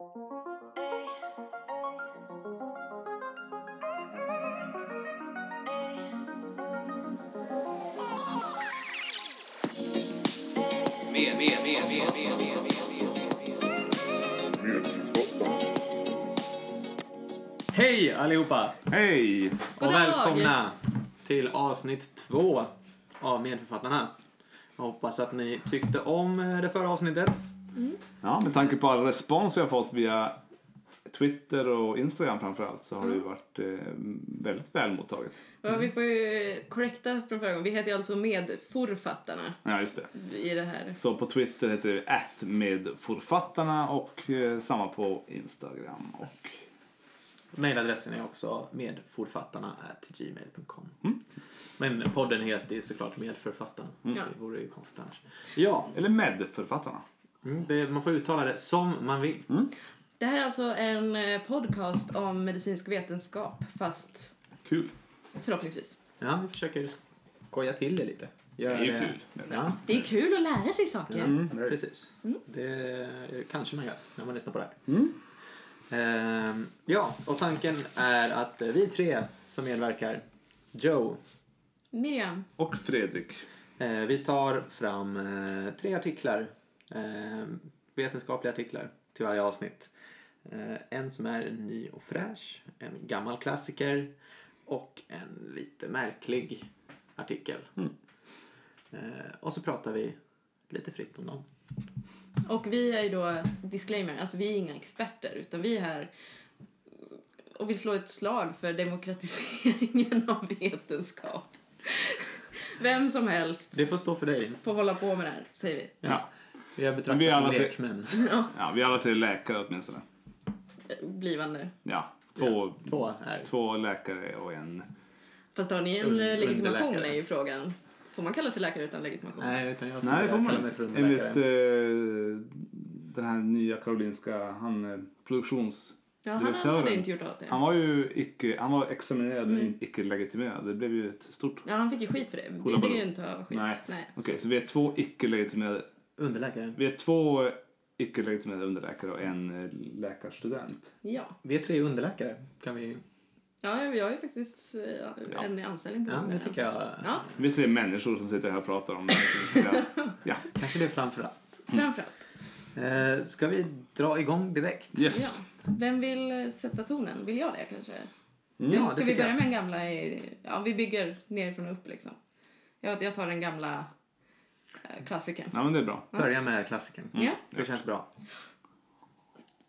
Hej allihopa! Hej! Och God dag. välkomna till avsnitt två av Medförfattarna. Jag hoppas att ni tyckte om det förra avsnittet. Ja, med tanke på all respons vi har fått via Twitter och Instagram framförallt så har det ju varit eh, väldigt väl mottaget. Ja, vi får ju korrekta från förra gången. Vi heter ju alltså Medforfattarna Ja, just det. i det här. Så på Twitter heter det att med författarna och eh, samma på Instagram. Och, Mailadressen är också medforfattarna.gmail.com. Mm. Men podden heter ju såklart Medförfattarna. Ja. Det vore ju konstigt annars. Ja, eller med författarna. Mm, det, man får uttala det som man vill. Det här är alltså en eh, podcast om medicinsk vetenskap, fast Kul. förhoppningsvis. Ja, vi försöker skoja till det lite. Det Göra är ju kul. Ja, Det är kul att lära sig saker. Mm. precis. Det kanske man gör när man lyssnar på det här. Mm. Ehm, ja, och tanken är att vi tre som medverkar, Joe, Miriam, Och Fredrik. eh, vi tar fram eh, tre artiklar, eh, vetenskapliga artiklar till varje avsnitt. Eh, en som är ny och fräsch, en gammal klassiker och en lite märklig artikel. Mm. Eh, och så pratar vi lite fritt om dem. och vi är ju då, disclaimer, alltså vi är inga experter utan vi är här och vill slå ett slag för demokratiseringen av vetenskap. Vem som helst Det får stå för dig. får hålla på med det här, säger vi. Ja. Vi har betraktats vi är som alla tre- lekmän. ja, vi är alla tre läkare åtminstone. Blivande. Ja, två, Två är två läkare och en... Fast har ni en legitimation är ju frågan. Får man kalla sig läkare utan legitimation? Nej, utan jag Nej, får man för Enligt eh, den här nya Karolinska, han eh, produktions... ja, han hade inte gjort det. Han var ju icke, han var examinerad men Mm. icke legitimerad. Det blev ju ett stort... Ja, han fick ju skit för det. Vi vill ju inte ha skit. Nej. Nej. Okej, så vi är två icke legitimerade. Underläkare. Vi är två icke legitimerade underläkare och en eh, läkarstudent. Ja. Vi är tre underläkare. Kan vi... Ja, har ju faktiskt eh, Ja. en anställning på Ja, det tycker jag. Ja, Vi är tre människor som sitter här och pratar om medicinska... ja. Kanske det framför allt. framförallt. Eh, ska vi dra igång direkt? Yes. Ja. Vem vill eh, sätta tonen? Vill jag det kanske? Mm. Ja, Ska det vi börja jag. med den gamla? i- Ja, vi bygger nerifrån och upp liksom. Jag, jag tar den gamla klassikern. Ja, men det är bra. Börja med klassikern. Ja. Det känns bra.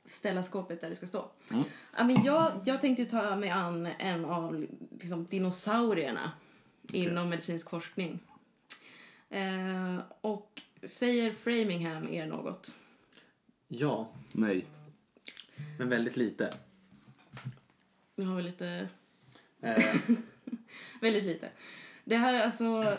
ställa skåpet där det ska stå. Mm. Ja, men jag, jag tänkte ta mig an en av liksom, dinosaurierna inom medicinsk forskning. Eh, och säger Framingham er något? Ja, Nej. men väldigt lite. Nu har vi lite... Eh, Väldigt lite. Det här är alltså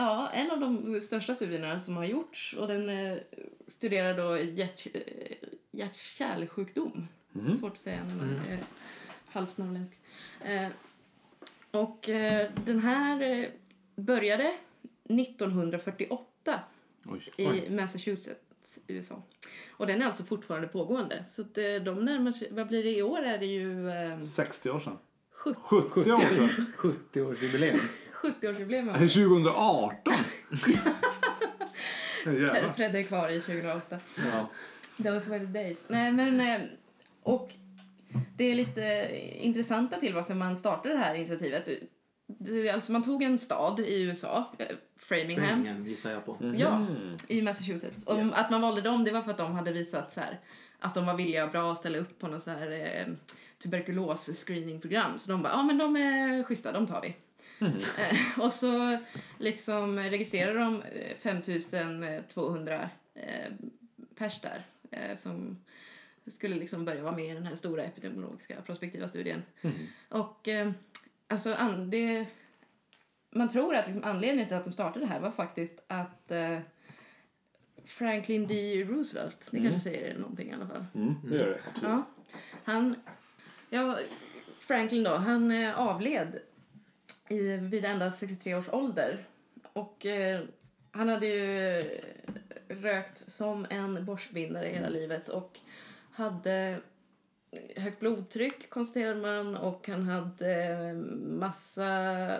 ja, en av de största studierna som har gjorts och den eh, studerar då hjärt, eh, hjärt-kärlsjukdom. Mhm. Svårt att säga när man är halvt norrländsk. Eh, och eh, den här började 1948 Oj. i Massachusetts, USA. Och den är alltså fortfarande pågående. Så att, de närmar sig, vad blir det i år? Är det ju eh, 60 år sedan. 70, 70 år sedan. 70-årsjubileum. 70-årsjubileum. Är det 2018? Jävlar. Fred är kvar i 2008. Ja. Those were the days. Nej, men... eh, Och det är lite intressanta till varför man startade det här initiativet. Alltså man tog en stad i USA, eh, Framingham, Framingham gissar jag på. ja, i Massachusetts. Och Yes. att man valde dem, det var för att de hade visat så här, att de var villiga och bra att ställa upp på något så här eh, tuberkulos-screeningprogram. Så de bara, ja men de är schyssta, de tar vi. Eh, och så liksom registrerade de eh, 5200 eh, pers där eh, som skulle liksom börja vara med i den här stora epidemiologiska prospektiva studien. Och eh, alltså an, det, man tror att liksom anledningen till att de startade det här var faktiskt att eh, Franklin D. Roosevelt, det kanske säger någonting i alla fall. Mm, det gör det. Absolut. Ja. Han, ja, Franklin då, han eh, avled i, vid endast 63 års ålder. Och eh, han hade ju rökt som en borstbindare hela livet och hade högt blodtryck konstaterade man och han hade massa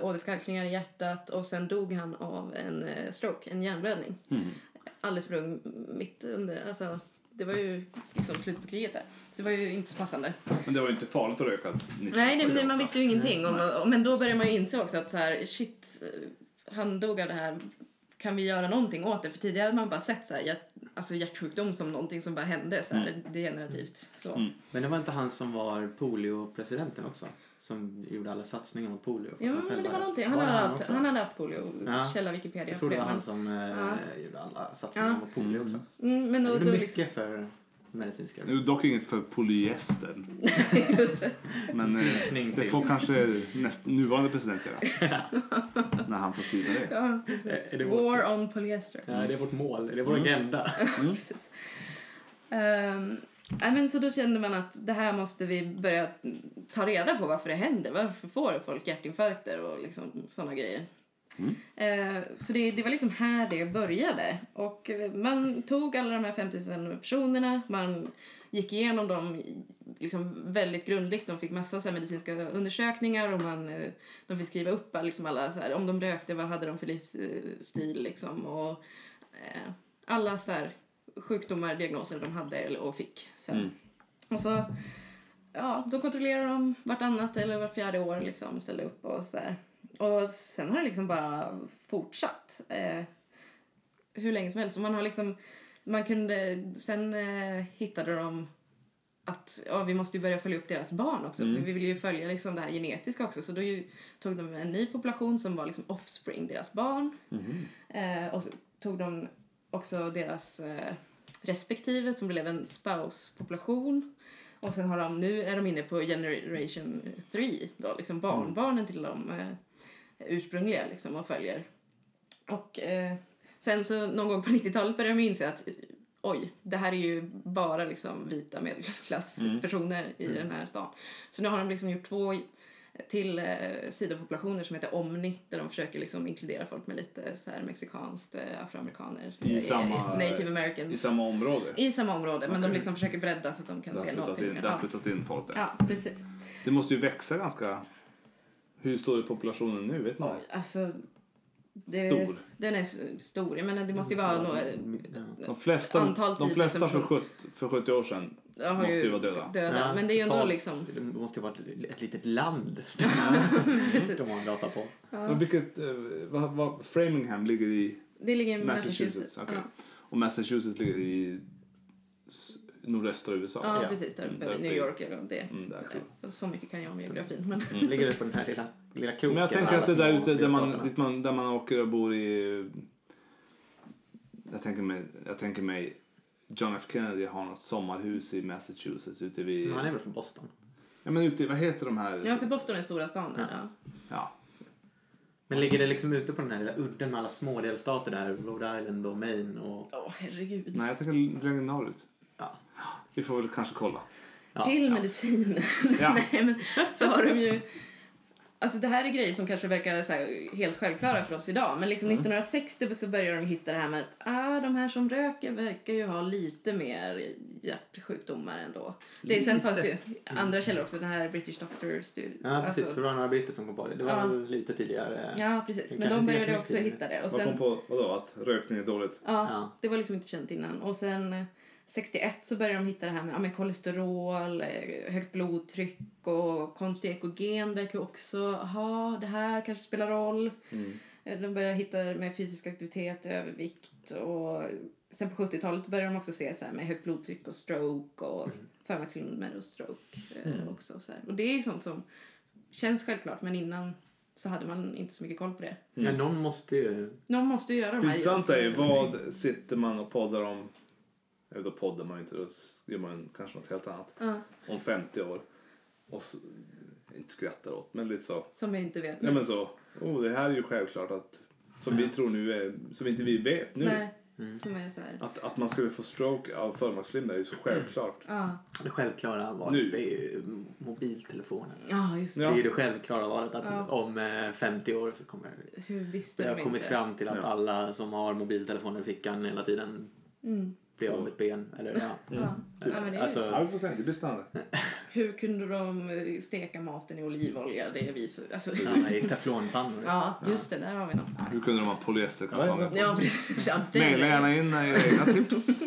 åderförkalkningar i hjärtat och sen dog han av en eh, stroke, en hjärnblödning. Alldeles för ung, mitt under, alltså det var ju liksom slutet på kriget där. Så det var ju inte så passande. Men det var ju inte farligt att röka 1948. Nej, det, man visste ju ingenting om, men då började man ju inse också att så här, shit, eh, han dog av det här. Kan vi göra någonting åt det? För tidigare hade man bara sett så här, hjärt, alltså hjärtsjukdom som någonting som bara hände så här, degenerativt. Så. Mm. Men det var inte han som var poliopresidenten också? Som gjorde alla satsningar mot polio? Ja, men det var någonting. Han, hade, haft, han hade haft polio. Ja. Källa Wikipedia. Jag tror det var han som eh, Ja. gjorde alla satsningar Ja. mot polio också. Mm, men då, gjorde mycket liksom, för medicinska. Nu är det dock inget för polyester. Men eh, det får kanske näst, nuvarande president göra. När han får tyda det. Ja, precis. Är det War on polyester. Ja, det är vårt mål, det är vår Mm. agenda. Precis. Ehm, nej, men så då kände man att det här måste vi börja ta reda på varför det händer. Varför får folk hjärtinfarkter och liksom sådana grejer. Eh, så det, det var liksom här det började. Och eh, man tog alla de här 5000 personerna, man gick igenom dem liksom väldigt grundligt. De fick massa så medicinska undersökningar och man, eh, de fick skriva upp liksom alla, så här, om de rökte, vad hade de för livsstil liksom. Och, eh, alla så här, sjukdomar, diagnoser de hade och fick. Sen. Mm. Och så, ja, de kontrollerade dem vartannat eller vart fjärde år liksom, ställde upp och så där. Och sen har det liksom bara fortsatt. Eh, hur länge som helst. Och man har liksom, man kunde, sen eh, hittade de att ja, vi måste ju börja följa upp deras barn också. Mm. Vi vill ju följa liksom det här genetiska också. Så då ju, tog de en ny population som var liksom offspring, deras barn. Mhm. Eh, och så tog de också deras eh, respektive som blev en spouse-population. Och sen har de, nu är de inne på generation 3, då, liksom barnbarnen till de eh, ursprungliga liksom, och följer. Och eh, sen så någon gång på 90-talet började de inse att oj, det här är ju bara liksom vita medelklasspersoner i den här stan. Så nu har de liksom gjort två till eh, sidopopulationer som heter Omni där de försöker liksom inkludera folk med lite så här mexikanskt, eh, afroamerikaner, I eh, samma- native americans. I samma område. I samma område, men de Okej. liksom försöker bredda så att de kan har se flyttat någonting. in, det har ja. flyttat in folk där. ja, precis. Det måste ju växa ganska... Hur stor är populationen nu? Vet man? Alltså, det, Stor. Den är s- stor. Jag menar, det måste ju vara några... De flesta, Antal de 10 000 flesta för, personer. 70, för 70 år sedan har måste ju vara döda. Ja, Men det är ju ändå liksom... Det måste ju vara ett, ett litet land de har en data på. Men vilket, eh, vad, vad, Framingham ligger i Det ligger i Massachusetts. Massachusetts. okej. Ja. Och Massachusetts ligger i nordöstra USA. Ja, Ja. precis. Där Mm, uppe. där New York är det. Mm, där, cool. Så mycket kan jag om geografin. Men... Ligger det på den här lilla, lilla kroken? Men jag tänker att det där ute där man, dit man, där man åker och bor i... Jag tänker mig, jag tänker mig John F Kennedy har något sommarhus i Massachusetts ute vid... Men Han är väl från Boston? Ja men ute i, vad heter de här? Ja, för Boston är stora stan där. Ja. Ja. Men ligger det liksom ute på den här lilla udden med alla små delstater där? Rhode Island och Maine och... Åh, herregud. Nej, jag tänker längre norrut. Ja. Vi får väl kanske kolla. Ja, Till ja. medicin. Ja. Nej, men så har de ju... Alltså det här är grejer som kanske verkar så här helt självklara för oss idag. Men liksom 1960 så började de hitta det här med att ah, de här som röker verkar ju ha lite mer hjärtsjukdomar ändå. Det, sen Lite. fanns det ju andra källor också. Den här British Doctor Studie. Ja, precis. Alltså, för det var några britter som kom på det. Det var Ja. väl lite tidigare. ja, precis. Men de började också tidigare. hitta det. Och Vad sen, kom på, vadå, att rökning är dåligt? ja, Ja. det var liksom inte känt innan. Och sen 61 så började de hitta det här med, ja, med kolesterol, eh, högt blodtryck och konstig ekogen verkar ju också ha det här kanske spelar roll. Mm. Eh, De började hitta det med fysisk aktivitet, övervikt och sen på 70-talet började de också se så här med högt blodtryck och stroke och Mm. förmaksflimmer och stroke eh, också. Så här. Och det är ju sånt som känns självklart men innan så hade man inte så mycket koll på det. Men någon måste ju... Någon måste ju göra de Det här intressanta är ju vad sitter man och poddar om då poddar man ju inte, då gör man kanske något helt annat. Ja, Om 50 år. Och s inte skrattar åt, men lite så. som jag inte vet. Nej men så, oh, det här är ju självklart att, som vi tror nu är, som inte vi vet nu. Nej, Mm. som är så här. Att, att man skulle få stroke av förmaksflimmer är ju så självklart. Ja, Det självklara valet Nu. det är ju mobiltelefonen. ja just det. Ja. Det är ju det självklara valet att Ja. om eh, 50 år så kommer Hur visste det de har kommit inte? fram till att Ja. alla som har mobiltelefoner i fickan hela tiden Mm. Bli av med ett ben. Eller, ja. Ja. Ja, men det är, Alltså, Ja, vi får se. Det blir spännande. Hur kunde de steka maten i olivolja? Det visar... Alltså, ja, i teflonpannor. ja, just det. Där har vi något. Hur kunde de ha polyesterkalsonger? Ja, precis. Ja, Maila är- gärna in era egna tips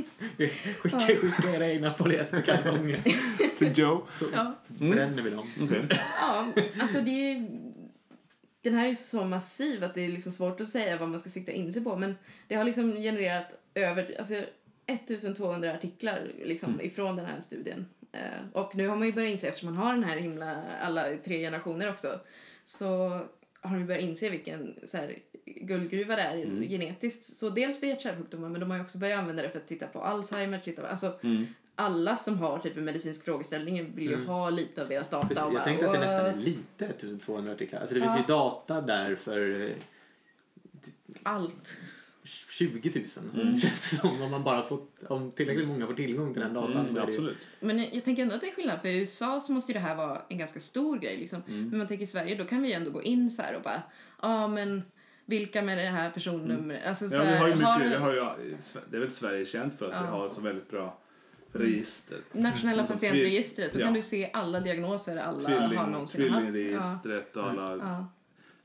Skicka, skicka era egna polyesterkalsonger till Joe. så Ja. bränner vi dem. Okej. Ja, alltså det är... Den här är så massiv att det är liksom svårt att säga vad man ska sikta in sig på. Men det har liksom genererat över alltså, 1200 artiklar liksom, ifrån den här studien. Eh, och nu har man ju börjat inse, eftersom man har den här himla, alla tre generationer också, så har man ju börjat inse vilken så här, guldgruva det är genetiskt. Så dels för hjärt-kärlsjukdomar, men de har ju också börjat använda det för att titta på Alzheimer, titta på, alltså alla som har typ en medicinsk frågeställning vill ju ha lite av deras data. Precis, jag bara, tänkte att det nästan är lite 1200 artiklar. Alltså det finns Ja. ju data där för eh, Allt. 20 000. Mm. Känns det som. Om, man bara fått, om tillräckligt många får tillgång till den datan Mm, så är det absolut. Men jag tänker ändå att det är skillnad, för i USA så måste ju det här vara en ganska stor grej. Liksom. Mm. Men man tänker i Sverige, då kan vi ändå gå in så här och bara, ja men vilka med det här personnumret? Alltså, så Ja, vi har ju har mycket, vi har ju, det är väl Sverige känt för att vi Ja. har så väldigt bra register. Nationella Alltså, patientregistret, då ja. kan du se alla diagnoser alla har Tvilling, någonsin haft. tvillingregistret och alla.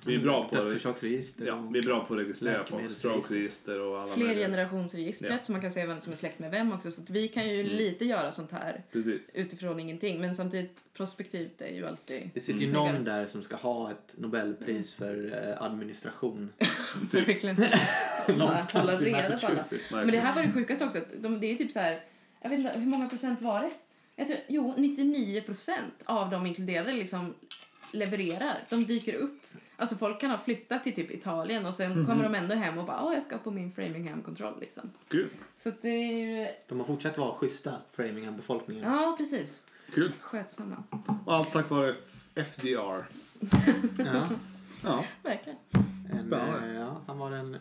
Vi är bra på Dödsorsaksregister. Ja, vi är bra på att registrera folk. Stroke-register och alla Fler möjliga. generationsregistret Ja. så man kan se vem som är släkt med vem också. Så att vi kan ju Mm. lite göra sånt här Precis. utifrån ingenting. Men samtidigt, prospektivt är ju alltid Det sitter ju snyggare. någon där som ska ha ett Nobelpris för eh, administration. Verkligen. Någonstans i. Massachusetts. Men det här var det sjukaste också. Att de, det är typ så här, jag vet inte, hur många procent var det? Jag tror, jo, 99 procent av de inkluderade liksom levererar. De dyker upp. Alltså folk kan ha flyttat till typ Italien och sen kommer de ändå hem och bara, åh jag ska på min Framingham-kontroll liksom. Kul. Så det är ju, De har fortsatt vara schyssta, Framingham-befolkningen. ja precis. Kul. Skötsamma. Och allt tack vare FDR. Ja. Ja. Verkligen. En, Spännande. eh, ja, han var en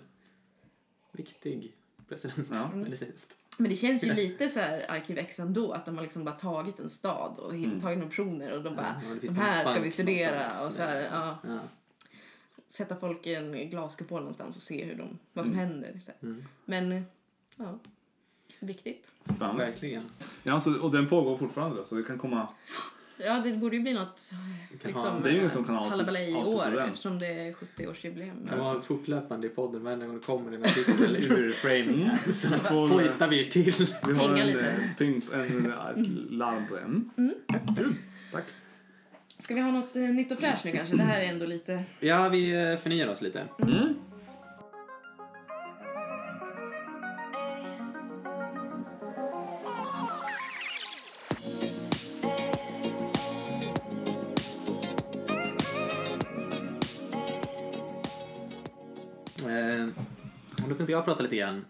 viktig president Ja. medicinskt. Men det känns ju lite så här Arkiv X ändå, att de har liksom bara tagit en stad och Mm. tagit optioner och de bara, Ja, de här ska vi studera och så här, ja. Ja. Sätta folk i en glaskupol någonstans och se hur de, vad som händer. Så här. Mm. Men, ja, viktigt. Spännande. Verkligen. Ja, så, och den pågår fortfarande då, så det kan komma... Ja, det borde ju bli något liksom, ha- Det är ju som kan avsluta- i år den. eftersom det är 70-årsjubileum. Kan vara fortlöpande i podden varje gång det kommer en artikel ur Framingham så Vi får- hojtar vi till. Vi har Pinga en, lite. eh, en, ett larm på en. Kul. Tack. Ska vi ha något eh, nytt och fräscht nu kanske? Det här är ändå lite... Ja, vi eh, förnyar oss lite. Mm. Eh, och då tänkte jag prata lite grann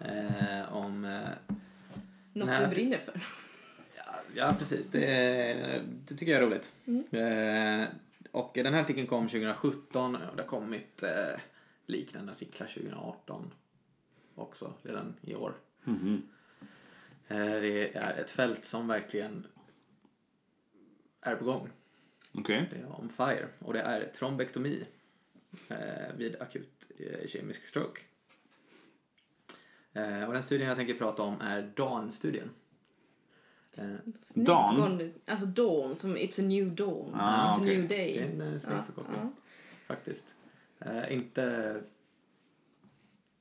eh, om... Eh, Något Nej, du brinner för. Ja, precis. Det, det tycker jag är roligt. Eh, och den här artikeln kom 2017 och det har kommit eh, liknande artiklar 2018 också, redan i år. Mhm. Eh, det är ett fält som verkligen är på gång. Okej. Det är on fire. Och det är trombektomi eh, vid akut eh, kemisk stroke. Eh, och den studien jag tänker prata om är DAWN-studien. Dawn? Alltså dawn, som it's a new dawn. Ah, it's okej. a new det day. är en eh, snygg Ja, förkortning, ja. faktiskt. Eh, inte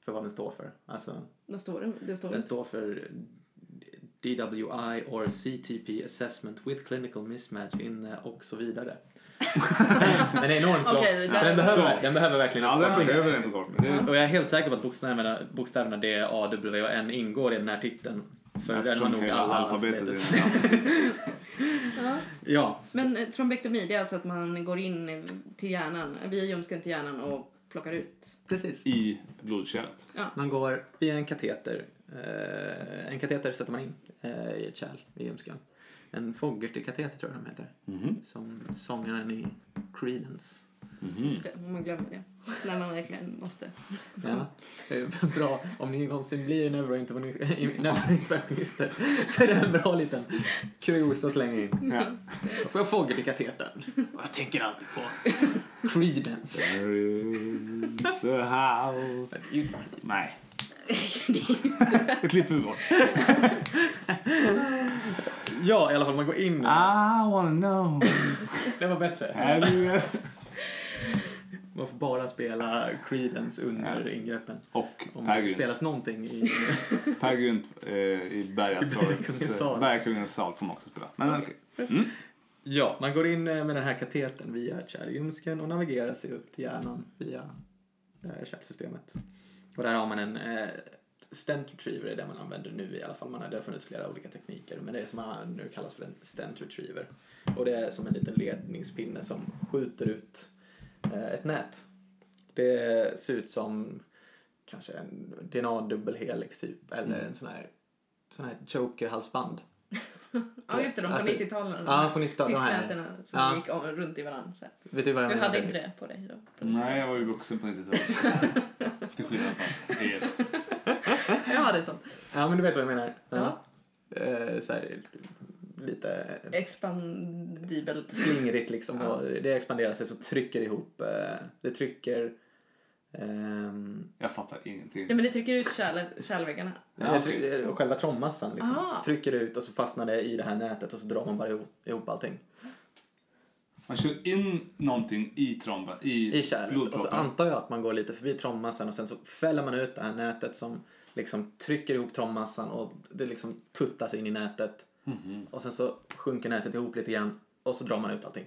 för vad den står för. Alltså, Vad står det? Det står den står för DWI or CTP assessment with clinical mismatch in eh, och så vidare. den är enormt lång. Det Så den, behöver, den behöver verkligen Ja, den uppgång. behöver en förkortning. Det- Och jag är helt säker på att bokstäverna, bokstäverna D, A, W och N ingår i den här titeln. För den har Eftersom nog alla alfabetet alfabetet. Ja. Ja, Men eh, trombektomi, det är alltså att man går in eh, till hjärnan, via ljumsken till hjärnan och plockar ut. precis. I blodkärlet. Man går via en kateter. Eh, en kateter sätter man in eh, i ett kärl i ljumsken. En Fogerty-kateter tror jag de heter. Mhm. Som sångaren i Creedence. Mhm. Just det, man glömmer det. När man verkligen måste. Ja, bra. Om ni någonsin blir neurointerventionister så är det en bra liten kuriosa att slänga in. Ja. Då får jag Fogerty-katetern. Och jag tänker alltid på Creedence. There is a house. Det är ju inte- Nej. Det klipper vi bort. Ja, i alla fall man går in. I wanna know. Det var bättre. Man får bara spela Creedence under ingreppen. Och Om det ska spelas någonting i... Per Gynt eh, i Bergatorps Bergkungens sal. Bergkungens sal får man också spela. Men okej. Mm. Ja, man går in eh, med den här katetern via kärlljumsken och navigerar sig upp till hjärnan via det här kärlsystemet. Och där har man en eh, stent retriever, är det man använder nu i alla fall. Man har, det har funnits flera olika tekniker, men det är som man nu kallas för en stent retriever. Och det är som en liten ledningspinne som skjuter ut ett nät. Det ser ut som kanske en DNA-dubbelhelix typ, eller en sån här, sån här choker-halsband. Ja, just det. De på Alltså- 90-talet. Ja, på 90-talet. de här- Fisknätena som Ja. gick om- runt i varandra. Så. Vet du vad Du hade inte det på dig då? Nej, jag var ju vuxen på 90-talet. Till skillnad från er. Jag hade ett sånt. Ja, men du vet vad jag menar. Ja. Eh, så här, lite Expandibelt. slingrigt liksom. Ja. Och det expanderar sig så trycker ihop. eh, Det trycker... ehm, Jag fattar ingenting. Ja, men det trycker ut kärl, kärlväggarna. Ja, trycker, och själva trommassan liksom. Aha. Trycker ut och så fastnar det i det här nätet och så drar man bara ihop, ihop allting. Man kör in någonting i tromba, i, I kärlet. Och så antar jag att man går lite förbi trommassan och sen så fäller man ut det här nätet som liksom trycker ihop trommassan och det liksom puttas in i nätet. Mhm. Och sen så sjunker nätet ihop lite grann och så drar man ut allting.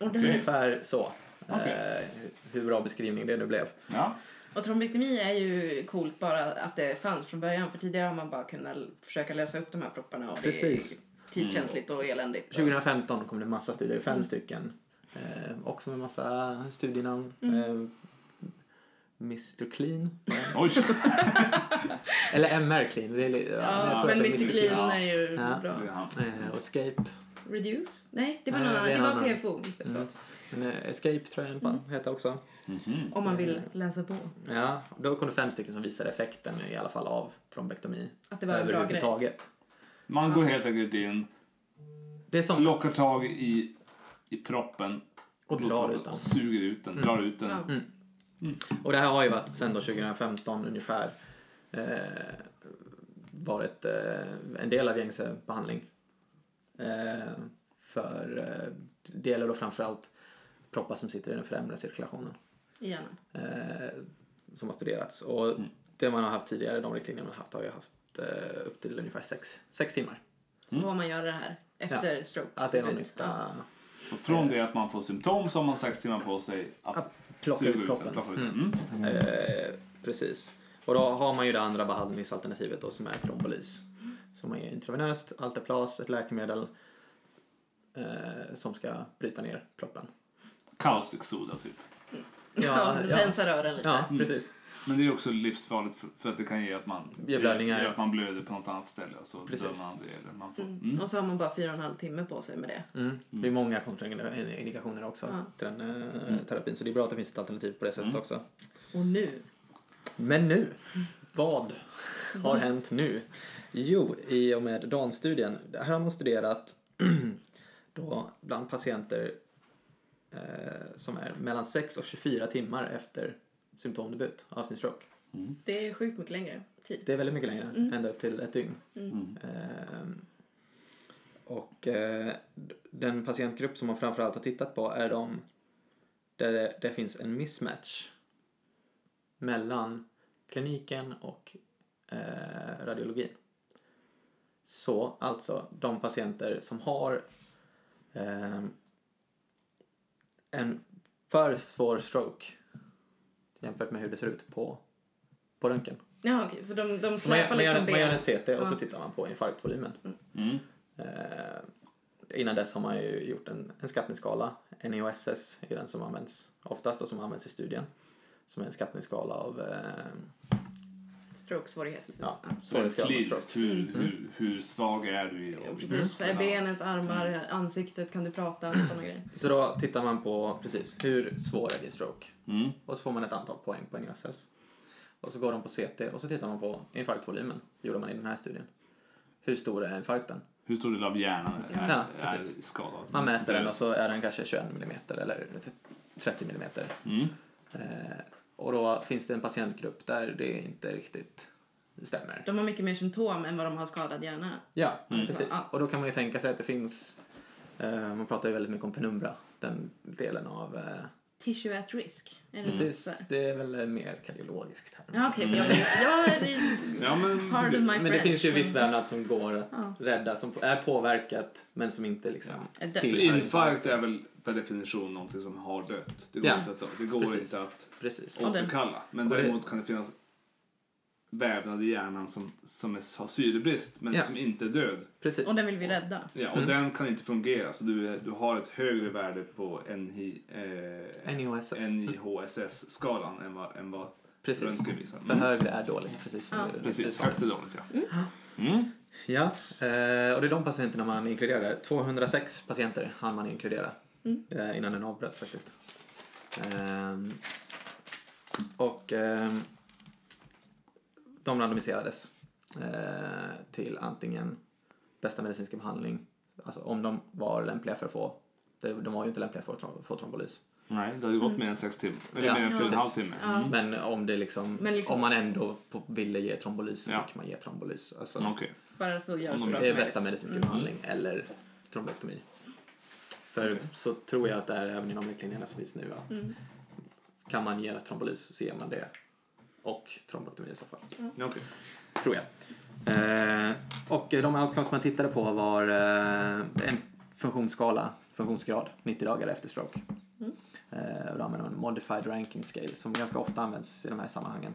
Här, Ungefär så. Okej. Eh, hur bra beskrivning det nu blev. Ja. och trombektomi är ju coolt bara att det fanns från början. För tidigare har man bara kunnat försöka lösa upp de här propparna. Och Precis. Det är tidskänsligt och eländigt. 2015 kom det massa studier, fem stycken. Eh, också med massa studienamn. Eh, Mr Clean. Oj! Eller MR Clean. Det är, li- ja, Ja, men Mr Clean Ja. är ju Ja. bra. Eh, och Escape. Reduce? Nej, det var Nej, någon det var annan. PFO. Just det, Mm. Men, eh, Escape tror jag den heter också. Mhm. Om man vill läsa på. Ja, då kom det fem stycken som visade effekten i alla fall av trombektomi. Att det var en bra grej. Man går helt enkelt in, Det är som... lockar tag i, i proppen Och drar ut den. och suger ut den, drar ut den. Ja. Och det här har ju varit sen då 2015 ungefär eh, varit eh, en del av gängse behandling. Eh, för eh, det gäller då framförallt proppar som sitter i den främre cirkulationen hjärnan. eh, som har studerats. Och det man har haft tidigare, de riktlinjer man har haft, har ju haft eh, upp till ungefär sex, sex timmar. Så får man göra det här efter stroke. Att det är någon Ja. nytta. Så från det att man får symptom så har man sex timmar på sig att Att plocka ut proppen. den. Mm. Eh, precis. Och då har man ju det andra behandlingsalternativet då som är trombolys. Som är intravenöst, Alteplas, ett läkemedel eh, som ska bryta ner proppen. Caustic soda typ. Ja, rensa rören lite. ja, precis. Men det är också livsfarligt för, för att det kan ge att man, Ge blödningar. Ge att man blöder på något annat ställe och så Precis. dör man det eller man får... Mm. Mm. Och så har man bara fyra och en halv timme på sig med det. Mm. Det är många kontraindikationer också Ja. till den eh, terapin. Så det är bra att det finns ett alternativ på det sättet Mm. också. Och nu. Men nu, vad har hänt nu? Jo, i och med DAN-studien, här har man studerat då bland patienter eh, som är mellan 6 och 24 timmar efter symptomdebut av sin stroke. Det är sjukt mycket längre tid. Det är väldigt mycket längre, Mm. ända upp till ett dygn. Mm. Ehm, och eh, den patientgrupp som man framförallt har tittat på är de där det, det finns en mismatch mellan kliniken och eh, radiologin. Så alltså de patienter som har ehm, en för svår stroke jämfört med hur det ser ut på, på röntgen. Ja, okej. Så de, de Så man, släpar gör- man, gör, liksom man gör en ben. CT och så Ja. tittar man på infarktvolymen. Mm. Eh, innan dess har man ju gjort en, en skattningsskala. NEOSS är den som används oftast och som används i studien. Som är en skattningsskala av eh, Stroke-svårighet. ja, Så det svårighetsgrad av stroke. kliniskt, hur, hur, hur svag är du i Ja, precis. musklerna? Benet, armar, ansiktet, kan du prata? Sådana grejer. Så då tittar man på precis hur svår är din stroke. Mm. Och så får man ett antal poäng på NEOSS. Och så går de på CT och så tittar man på infarktvolymen. gjorde man i den här studien. Hur stor är infarkten? Hur stor del av hjärnan är, Ja, är precis. skadad? Man mäter den och så är den kanske 21 mm eller 30 mm. Mm. Eh, och då finns det en patientgrupp där det inte riktigt stämmer. De har mycket mer symptom än vad de har skadad hjärna. Ja, Mm. precis. Ja. Och då kan man ju tänka sig att det finns, eh, man pratar ju väldigt mycket om penumbra, den delen av, eh, Tissue at risk. Är det precis, så det är väl mer kardiologiskt här. Ja, okej. för jag, jag är Ja, men Pardon my Men det finns ju viss men- vävnad som går att Ja. rädda, som är påverkat men som inte liksom tillhör Infarkt är väl per definition någonting som har dött. Det går, Ja, inte, att, det går precis. inte att Precis. Återkalla. Men däremot kan det finnas vävnad i hjärnan som, som är, har syrebrist men Ja. som inte är död. Precis. Och den vill vi rädda. Ja, och Mm. den kan inte fungera så du, du har ett högre värde på NI, eh. NIHSS-skalan än vad, än vad Precis. röntgen visar. För högre är dåligt, precis som Ja. du- du Precis, sa. högt är dåligt ja. Mm. Ja, eh, och det är de patienterna man inkluderar. 206 patienter hann man inkludera Mm. eh, innan den avbröts faktiskt. Ehm, och ehm, de randomiserades eh, till antingen bästa medicinska behandling, alltså om de var lämpliga för att få, de var ju inte lämpliga för att få trombolys. Nej, det hade gått mer än sex timmar. Eller Ja, mer än fyra och en halv timme. Mm. Men om det liksom, Men liksom- om man ändå ville ge trombolys så Ja. fick man ge trombolys. Alltså, Mm, Okej. Bara så gör så bra Det är bästa medicinska Mm. behandling eller trombektomi. För så tror jag att det är även inom riktlinjerna som finns nu att Mm. kan man ge trombolys så ger man det och trombektomi i så fall. Ja, okej. Tror jag. Eh, och de outcomes man tittade på var eh, en funktionsskala, funktionsgrad, 90 dagar efter stroke. Mm. Eh, då använder man en modified ranking scale som ganska ofta används i de här sammanhangen.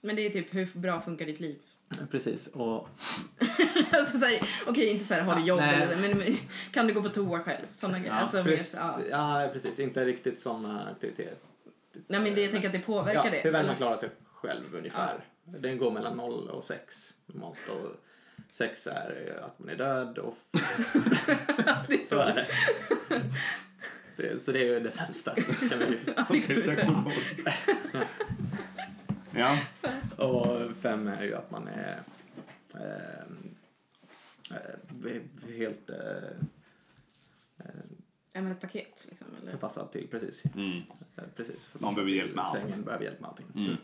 Men det är typ hur bra funkar ditt liv? Eh, Precis, och alltså, Okej, inte så här, har du Ja, jobb nej. eller men, men kan du gå på toa själv? Såna grejer. alltså, precis, ja. ja, precis, inte riktigt sådana aktiviteter. Nej, men det, jag tänker att det påverkar ja, det. Hur väl man klarar sig själv ungefär. Den går mellan 0 och 6 normalt. Och 6 är att man är död och det är så är det. det. Så det är ju det sämsta. Okej, och tolv. Ja. och 5 är ju att man är ehm, eh, helt eh, eh, Ja, men ett paket liksom. Eller? förpassad till, precis. Mm. Eh, precis förpassad Man behöver hjälp med allt. Sängen behöver hjälp med allting. Mm.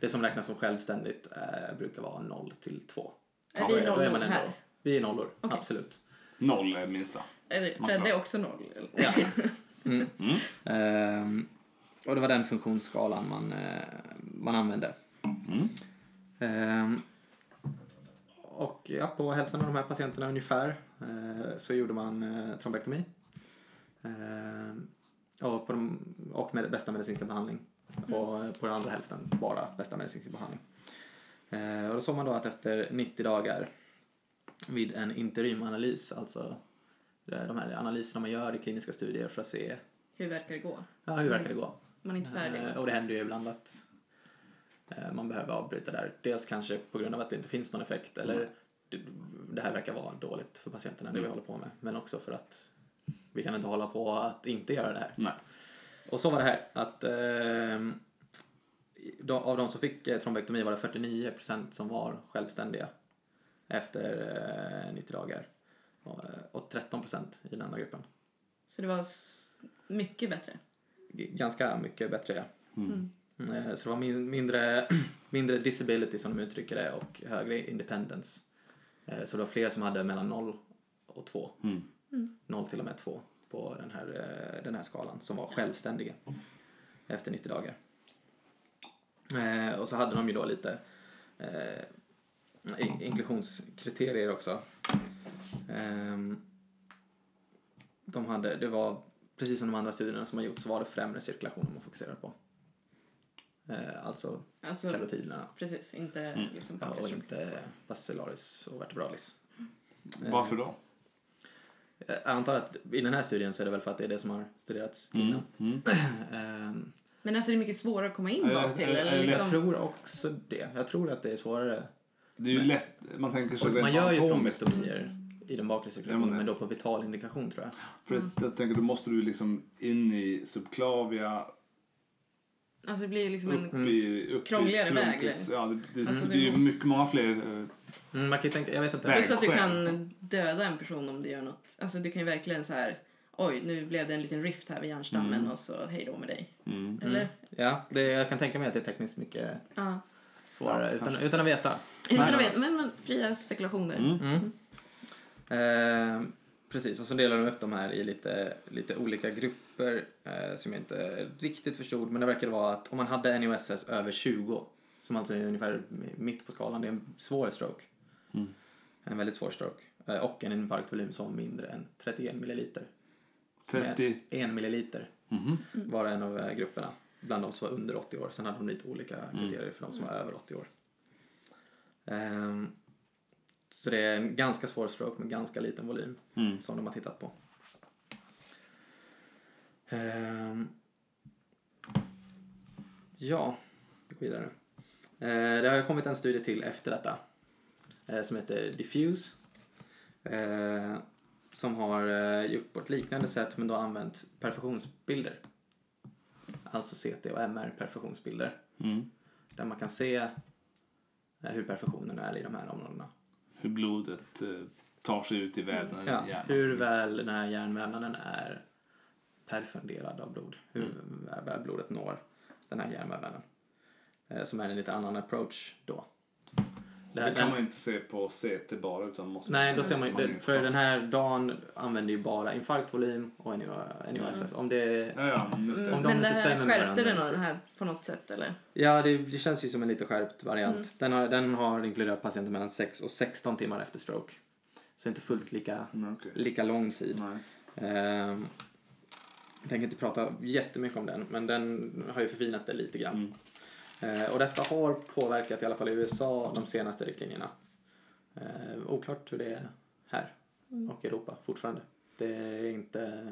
Det som räknas som självständigt eh, brukar vara 0 till 2. Är Ja, vi då är- nollor man ändå- här? Vi är nollor, Okej. absolut. Noll är minsta. Eller Man Fredde är klarar. också noll. eller? Ja. Mm. Mm. Ehm, och det var den funktionsskalan man, eh, man använde. Mm. Ehm, och ja, på hälften av de här patienterna ungefär eh, så gjorde man eh, trombektomi. Ehm, och, på de, och med bästa medicinska behandling. Och eh, på den andra hälften bara bästa medicinska behandling. Eh, och då såg man då att efter 90 dagar vid en interimanalys, alltså eh, de här analyserna man gör i kliniska studier för att se Hur verkar det gå? ja, hur verkar det gå. Man är inte färdig. Och det händer ju ibland att man behöver avbryta där. Dels kanske på grund av att det inte finns någon effekt eller det, det här verkar vara dåligt för patienterna det vi Mm. håller på med. Men också för att vi kan inte hålla på att inte göra det här. Nej. Och så var det här att eh, de, av de som fick eh, trombektomi var det 49% som var självständiga efter eh, 90 dagar. Och, eh, och 13% i den andra gruppen. Så det var s- mycket bättre. G- Ganska mycket bättre ja. Mm. Eh, Så det var min, mindre, mindre disability som de uttrycker det och högre independence. Eh, Så det var fler som hade mellan 0 och 2. Mm. 0 till och med 2 på den här, eh, den här skalan som var självständiga efter 90 dagar. Eh, Och så hade de ju då lite eh, in- inklusionskriterier också. Ehm, De hade, det var precis som de andra studierna som har gjorts så var det främre cirkulation man fokuserade på. Eh, Alltså Alltså, karotiderna precis. Inte Mm. liksom ja, och inte bacillaris och vertebralis. Varför då? Jag antar att i den här studien så är det väl för att det är det som har studerats Mm. innan. Mm. Ehm, Men alltså det är mycket svårare att komma in bak till. Eller ja, Jag liksom, tror också det. Jag tror att det är svårare. Det är ju Men- lätt, man tänker Och man gör ju trombektomier i den bakre cirkulationen Ja, men- då på vital indikation tror jag. För att jag tänker då måste du liksom in i subclavia, alltså det blir liksom upp en... i, upp Krångligare i väg, trumpus. eller? Ja, det, det, Alltså, det det blir ju mycket, många fler. Mm, man kan ju tänka, jag vet inte. Plus att du kan döda en person om du gör något. Alltså du kan ju verkligen så här oj, nu blev det en liten rift här vid hjärnstammen och så hej då med dig. Mm. Eller? Ja, det, jag kan tänka mig att det är tekniskt mycket Ja. svårare Ja, utan, utan att veta. Utan att veta, men, men fria spekulationer. Mm. Mm. Eh, precis, och så delar de upp de här i lite, lite olika grupper eh, som jag inte riktigt förstod. Men det verkar vara att om man hade NOSS över 20, som alltså är ungefär mitt på skalan, det är en svår stroke. Mm. En väldigt svår stroke. Eh, och en infarktvolym som mindre än 31 milliliter. 30. 1 milliliter Mhm. var en av eh, grupperna. Bland de som var under 80 år. Sen hade de lite olika kriterier för de som var över 80 år. Ehm, så det är en ganska svår stroke med ganska liten volym Mm. som de har tittat på. Ehm, ja, vi går vidare nu. Eh, det har kommit en studie till efter detta eh, som heter Diffuse. Eh, som har gjort på ett liknande sätt men då använt perfusionsbilder. Alltså CT och MR perfusionsbilder. Mm. Där man kan se hur perfusionen är i de här områdena. Hur blodet tar sig ut i vävnaden Ja, i hjärnan. hur väl den här hjärnvävnaden är perfunderad av blod. Hur Mm. väl blodet når den här hjärnvävnaden. Eh, Som är en lite annan approach då. Det, här- kan den- man inte se på CT bara utan måste... Nej, då ser man ju, Magnetfart. för den här dagen använder ju bara infarktvolym och NOSS. Om det, Ja, ja, det. Om de men inte det stämmer här, med skärpte varandra den riktigt. här på något sätt eller? ja, det, det känns ju som en lite skärpt variant. Den, har, den har inkluderat patienter mellan 6 och 16 timmar efter stroke. Så inte fullt lika, Mm, okej. lika lång tid. Nej. Ehm, jag tänker inte prata jättemycket om den, men den har ju förfinat det lite grann. Mm. Eh, och detta har påverkat i alla fall i USA de senaste riktlinjerna. Eh, oklart hur det är här och i Europa fortfarande. Det är inte,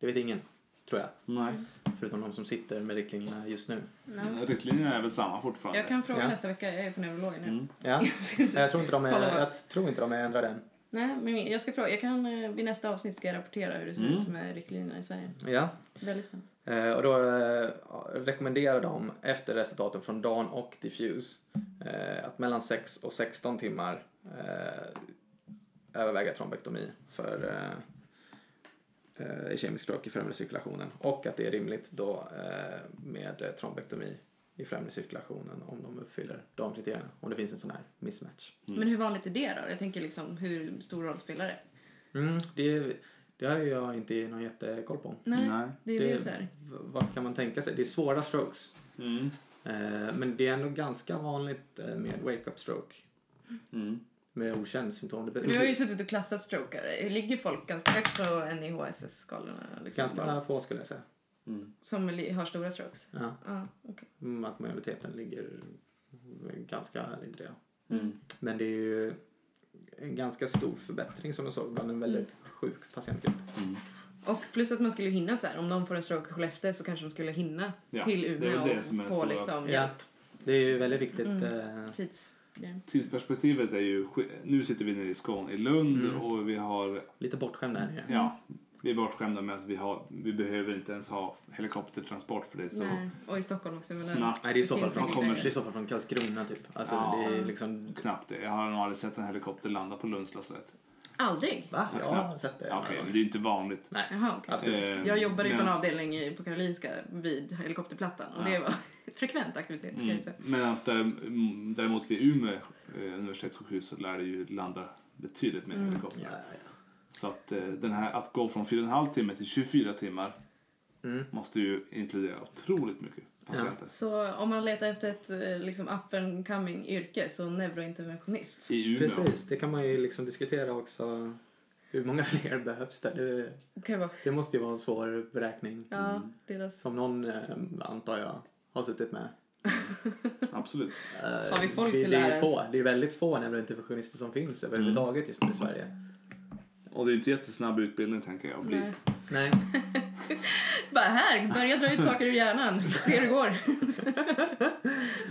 det vet ingen, tror jag. Nej. Förutom de som sitter med riktlinjerna just nu. Ja. Riktlinjerna är väl samma fortfarande? Jag kan fråga Ja. nästa vecka, jag är på neurologen nu. Mm. Ja, jag tror inte de är, jag tror inte de är ändrade än. Nej, men jag ska fråga, jag kan eh, vid nästa avsnitt ska jag rapportera hur det ser Mm. ut med riktlinjerna i Sverige. Ja, Väldigt spännande. Eh, och då eh, rekommenderar de efter resultaten från DAN och Diffuse eh, att mellan 6 och 16 timmar eh, överväga trombektomi för eh, kemisk stroke i främre cirkulationen och att det är rimligt då med trombektomi i främre cirkulationen om de uppfyller de kriterierna, om det finns en sån här mismatch. Men hur vanligt är det då? Jag tänker liksom, hur stor roll spelar det? Mm, det, det har jag inte någon jättekoll på. Nej, Nej. det är Det- det så här. V- Vad kan man tänka sig? Det är svåra strokes. Mm. Eh, Men det är ändå ganska vanligt eh, med wake-up stroke Mm. med okänd symptom. Det Du har ju suttit och klassat strokare. Ligger folk ganska högt på NIHSS-skalorna? Liksom, ganska få skulle jag säga. Mm. Som har stora strokes? Ja. Ja, okej. Mm, Att majoriteten ligger ganska lindriga. Mm. Men det är ju en ganska stor förbättring som jag såg bland en väldigt sjuk patientgrupp. Mm. Och plus att man skulle hinna så här. Om de får en stroke i Skellefteå så kanske de skulle hinna Ja, till det är Umeå väl det och som är få liksom Ja. hjälp. Det är ju väldigt viktigt. Mm. eh, Tidsgrejen. Tidsperspektivet är ju... Nu sitter vi nere i Skåne, i Lund Mm. och vi har... Lite bortskämda här nere. Ja, vi är bortskämda med att vi, har, vi behöver inte ens ha helikoptertransport för det så Nej. Och i Stockholm också. Men snabbt. Nej, det är i så fall från, säkert det är så fall från Karlskrona typ. Alltså Ja. det är liksom... Knappt det. Jag har nog aldrig sett en helikopter landa på Lunds lasarett. Aldrig? Va? Ja, Jag har sett det. Okej, men det är inte vanligt. Nej, Jaha, absolut. Eh, Jag jobbade ju på en medans- avdelning på Karolinska vid helikopterplattan och Ja. det var frekvent aktivitet Mm. Medan mm, däremot vid Umeå eh, universitetssjukhus så lär det ju landa betydligt mer Mm. helikopter. Ja, ja. Så att, eh, den här, att gå från 4,5 timme till 24 timmar Mm. måste ju inkludera otroligt mycket patienter. Så om man letar efter ett eh, liksom up and coming yrke så neurointerventionist. I Umeå. Precis, det kan man ju liksom diskutera också. Hur många fler behövs det? Det, vara, det måste ju vara en svår beräkning. ja, Mm. deras... Som någon, eh, antar jag, har suttit med. Absolut. Har vi folk det, till det det är få. Det är väldigt få neurointerventionister som finns överhuvudtaget just nu i Sverige. Och det är inte jättesnabb utbildning tänker jag. att Bli. Nej. Nej. Bara här, börja dra ut saker ur hjärnan. Se hur det går.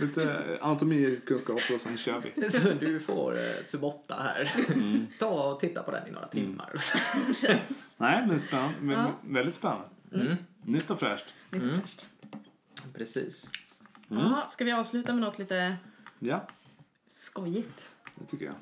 Lite eh, anatomikunskap och sen kör vi. Så du får eh, sub 8 här. Mm. Ta och titta på den i några timmar. Nej, men spännande. Men Ja. Väldigt spännande. Mm. Nytt och fräscht. Lite Mm. fräscht. Precis. Jaha, ska vi avsluta med något lite Ja, skojigt? det tycker jag.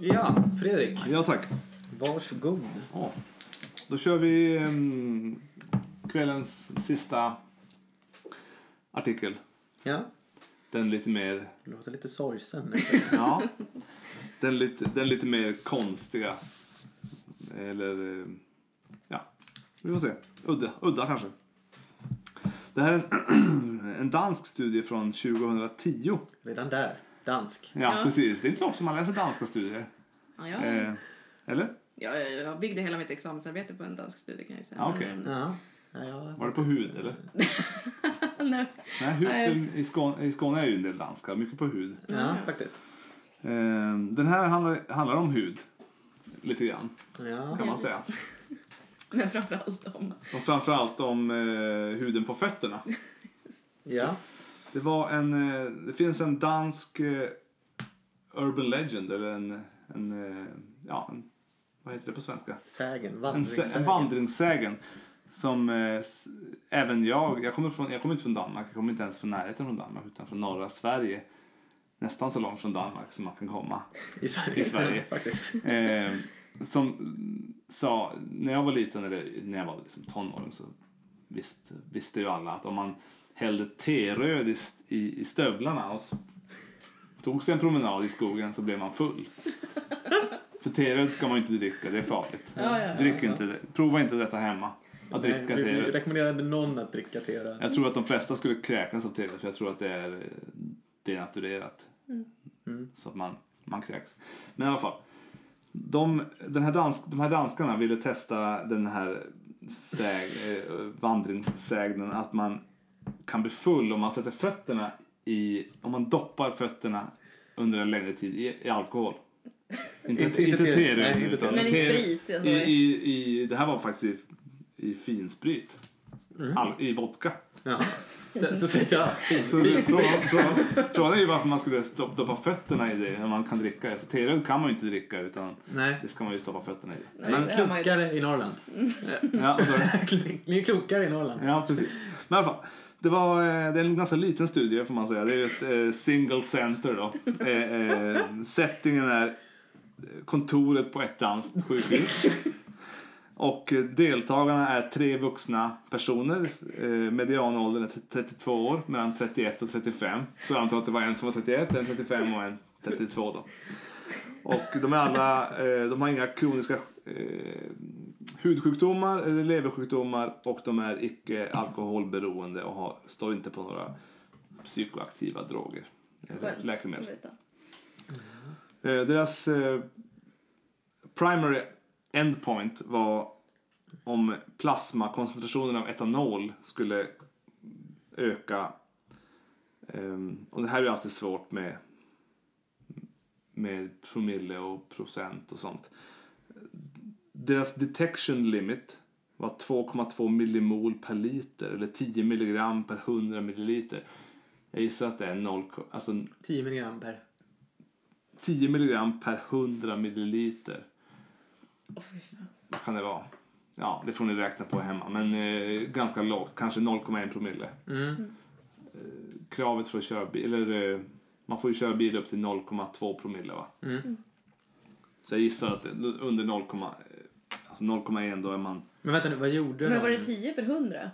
Ja, Fredrik. Ja, tack. Varsågod. Ja. Då kör vi em, kvällens sista artikel. Ja, Den lite mer, det låter lite sorgsen. ja, den lite, den lite mer konstiga. Eller, eh, ja, vi får se. Udda, udda kanske. Det här är en, en dansk studie från 2010. Redan där. Dansk. Ja, Ja. precis. Det är inte så ofta man läser danska studier. Ja, jag, Eh, eller? jag, jag byggde hela mitt examensarbete på en dansk studie kan jag säga. Ja, okej. Men, Ja. Ja, ja. Var det på hud, eller? Nej. Nej, hud, I, Skåne, I Skåne är ju en del danska, mycket på hud. ja, faktiskt. Eh, den här handlar, handlar om hud, lite grann, Ja. kan man säga. Men framförallt om... Och framförallt om eh, huden på fötterna. ja. Det, var en, eh, det finns en dansk eh, urban legend, eller en, en, eh, ja, en, vad heter det på svenska? Sägen. En, sä- Vandringssägen. en vandringssägen som eh, även jag, jag kommer, från, jag kommer inte från Danmark, jag kommer inte ens från närheten från Danmark utan från norra Sverige. Nästan så långt från Danmark som man kan komma. I Sverige. I Sverige. faktiskt. Eh, som sa, när jag var liten, eller när jag var liksom tonåring så visst, visste ju alla att om man hällde teröd i, i, i stövlarna och tog sig en promenad i skogen så blev man full. För teröd ska man ju inte dricka, det är farligt. Ja, ja, ja. Drick inte det. Prova inte detta hemma. Att Nej, dricka vi, vi teröd. rekommenderar inte någon att dricka te. då. Jag tror att de flesta skulle kräkas av teröd för jag tror att det är denaturerat. Mm. Så att man, man kräks. Men i alla fall. De, den här dansk, de här danskarna ville testa den här säg, eh, vandringssägnen att man kan bli full om man sätter fötterna i, om man doppar fötterna under en längre tid i, i alkohol. Inte, Inte- inte, te- nej, inte utan Men i sprit. I, i, i, det här var faktiskt i, i finsprit. Mm. All, I vodka. Ja. Så, så, så, ja. Så det- frågan, är ju varför man skulle stoppa, doppa fötterna i det när man kan dricka det. För teröd kan man ju inte dricka utan Nej. det ska man ju stoppa fötterna i. Nej, Men, Klokare i Norrland. ja, så, Ni är klokare i Norrland. ja, precis. Men i alla fall. Det, var, eh, det är en ganska liten studie får man säga. Det är ju ett eh, single center då. Eh, settingen är kontoret på ett danskt sjukhus. Och deltagarna är tre vuxna personer. Medianåldern är 32 år, mellan 31 och 35. Så jag antar att det var en som var 31, en 35 och en 32 då. Och de är alla, de har inga kroniska hudsjukdomar eller leversjukdomar och de är icke alkoholberoende och har, står inte på några psykoaktiva droger. eller Läkemedel. Eh, deras eh, primary endpoint var om plasmakoncentrationen av etanol skulle öka. Ehm, och det här är ju alltid svårt med, med promille och procent och sånt. Deras detection limit var 2,2 millimol per liter eller 10 milligram per 100 milliliter. Jag gissar att det är 0, alltså 10 milligram per. 10 milligram per 100 milliliter. Fan. Vad kan det vara? Ja, det får ni räkna på hemma. Men eh, ganska lågt, kanske 0,1 promille. Mm. Kravet för att köra bil, eller eh, man får ju köra bil upp till 0,2 promille va? Mm. Så jag gissar att det, under 0, eh, alltså 0,1 då är man Men vänta nu, vad gjorde Men var de? det 10 per 100?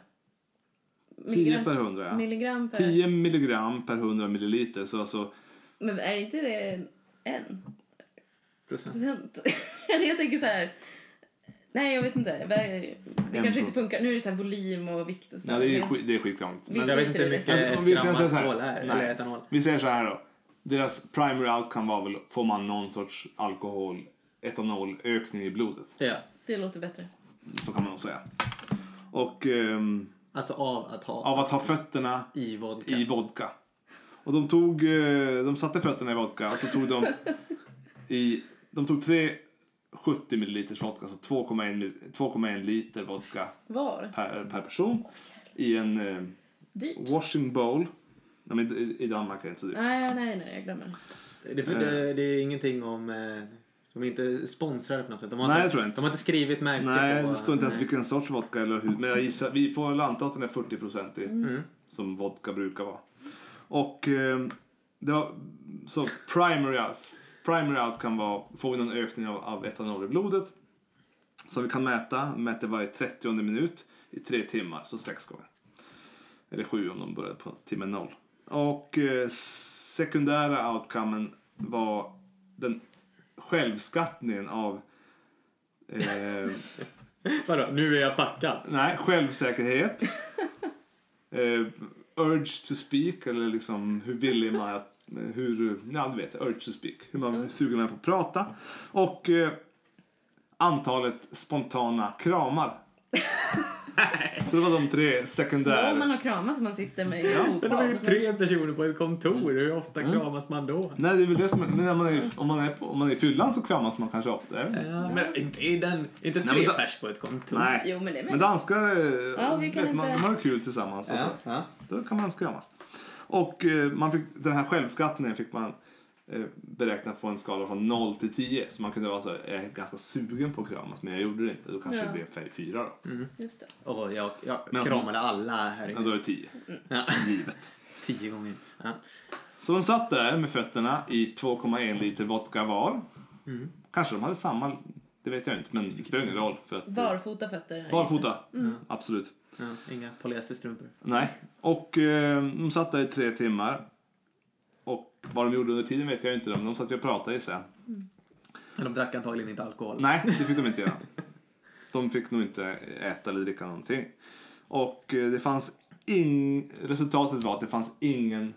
10 per 100 ja. Milligram per... 10 milligram per 100 milliliter. Så alltså, Men är inte det en Procent. jag tänker så här... Nej, jag vet inte. Det kanske inte funkar. Nu är det så här volym och vikt och så. ja, det är, skit- det är skitkrångligt. Vi- Men Jag vet inte hur mycket. Alltså, ett gram så här. alkohol är. Nej. Eller etanol. vi säger så här då. Deras primary outcome var väl, får man någon sorts alkohol, etanolökning i blodet. Ja. Det låter bättre. Så kan man nog säga. Och ehm, Alltså av att ha av att ha fötterna i vodka. i vodka. Och de tog, eh, de satte fötterna i vodka och så tog de i, de tog tre 70 milliliters vodka, så 2,1 mil- 2,1 liter vodka Var? per, per person i en eh, washing bowl. Ja, men i, I Danmark är det inte så dyrt. Nej, nej, nej, jag glömmer. Det, är för, det, det är ingenting om eh, De är inte sponsrade på något sätt. De har Nej, inte, det tror jag inte. De har inte skrivit märke Nej, på... det står inte ens Nej. vilken sorts vodka eller hur. Men jag gissar, vi får väl anta att den är 40 i Mm. som vodka brukar vara. Och eh, det var, så primary, primary outcome var, får vi någon ökning av, av etanol i blodet. Som vi kan mäta, mäter varje 30 minut i tre timmar, så sex gånger. Eller sju om de började på timme noll. Och eh, sekundära outcomen var den självskattningen av eh, Vadå, nu är jag packad? Nej, självsäkerhet. eh, urge to speak, eller liksom hur villig man är att... Hur, ja, du vet, urge to speak. Hur man hur sugen man på att prata. Och eh, antalet spontana kramar. Så det var de tre Då sekundära. man har kramas man sitter med i Ja, Men de är ju tre personer på ett kontor. Hur ofta Mm. kramas man då? Nej, det är väl det som är, men när man är, om, man är på, om man är i fyllan så kramas man kanske ofta. Ja, men inte, i den, inte Nej, tre men då- pers på ett kontor. Nej. Jo, men det är Men danskar, eh, Ja, vet man, inte- de har kul tillsammans. Och Ja, så. ja. Då kan man kramas. Och eh, man fick, den här självskattningen fick man eh, beräkna på en skala från 0 till 10. Så man kunde vara så här, jag är ganska sugen på att kramas men jag gjorde det inte. Då kanske Ja. det blev färg 4 då. Just det. Och jag, jag Men- kramade alla här Ja, då inne. är det 10. Ja. Givet. Tio gånger. Ja. Så de satt där med fötterna i 2,1 liter vodka var. Mm. Kanske de hade samma, det vet jag inte. Men det spelar ingen roll. För att, eh, Barfota fötter. Barfota, absolut. Ja, inga polyesterstrumpor. Nej. Och eh, de satt där i tre timmar. Vad de gjorde under tiden vet jag inte. Men de satt ju och pratade i sig. Men de drack antagligen inte alkohol. Nej, det fick de inte göra. De fick nog inte äta eller dricka någonting. Och eh, det fanns ing... Resultatet var att det fanns ingen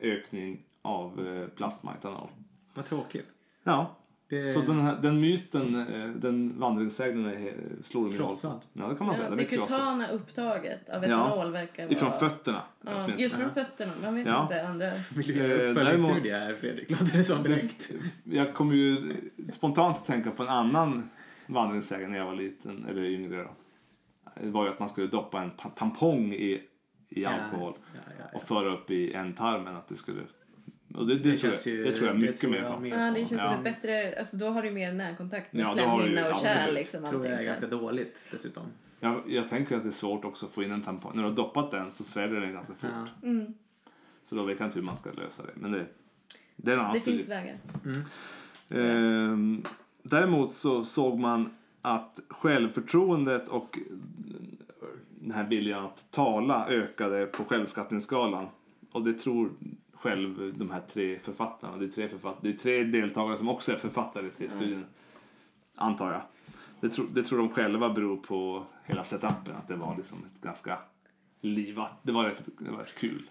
ökning av eh, plasmaetanol. Vad tråkigt. Ja, Det... så den, här, den myten, eh, den vandringssägnen är slår de Krossad. Ja, det kan man säga. Ja, det kutana upptaget av Ja, etanol verkar vara... Ifrån fötterna. Ja, just från fötterna. Man vet Ja. inte andra. Göra Eh, här Fredrik? Låter det som direkt. Jag kommer ju spontant att tänka på en annan vandringssägen när jag var liten, eller yngre då. Det var ju att man skulle doppa en tampong i, i alkohol Ja, ja, ja. och föra upp i ändtarmen att det skulle... Och det, det, Det tror, känns jag, ju- det tror jag mycket tror mer på. mer. Ja, det känns Ja. ett bättre... Alltså, då har du mer närkontakt med Ja, slemhinna och kärl. Liksom, tror jag är ganska dåligt dessutom. Jag, jag tänker att det är svårt också att få in en tampong. När du har doppat den så sväljer den ganska fort. Ja. Mm. Så då vet jag inte hur man ska lösa det. Men det, det är en annan Det studie. finns vägar. Ehm, däremot så såg man att självförtroendet och den här viljan att tala ökade på självskattningsskalan. Och det tror själv de här tre författarna. Det är tre, författ- det är tre deltagare som också är författare till studien. Antar jag. Det, tro, det tror de själva beror på hela setupen. Att det var liksom ett ganska livat. Det var rätt, det var rätt kul.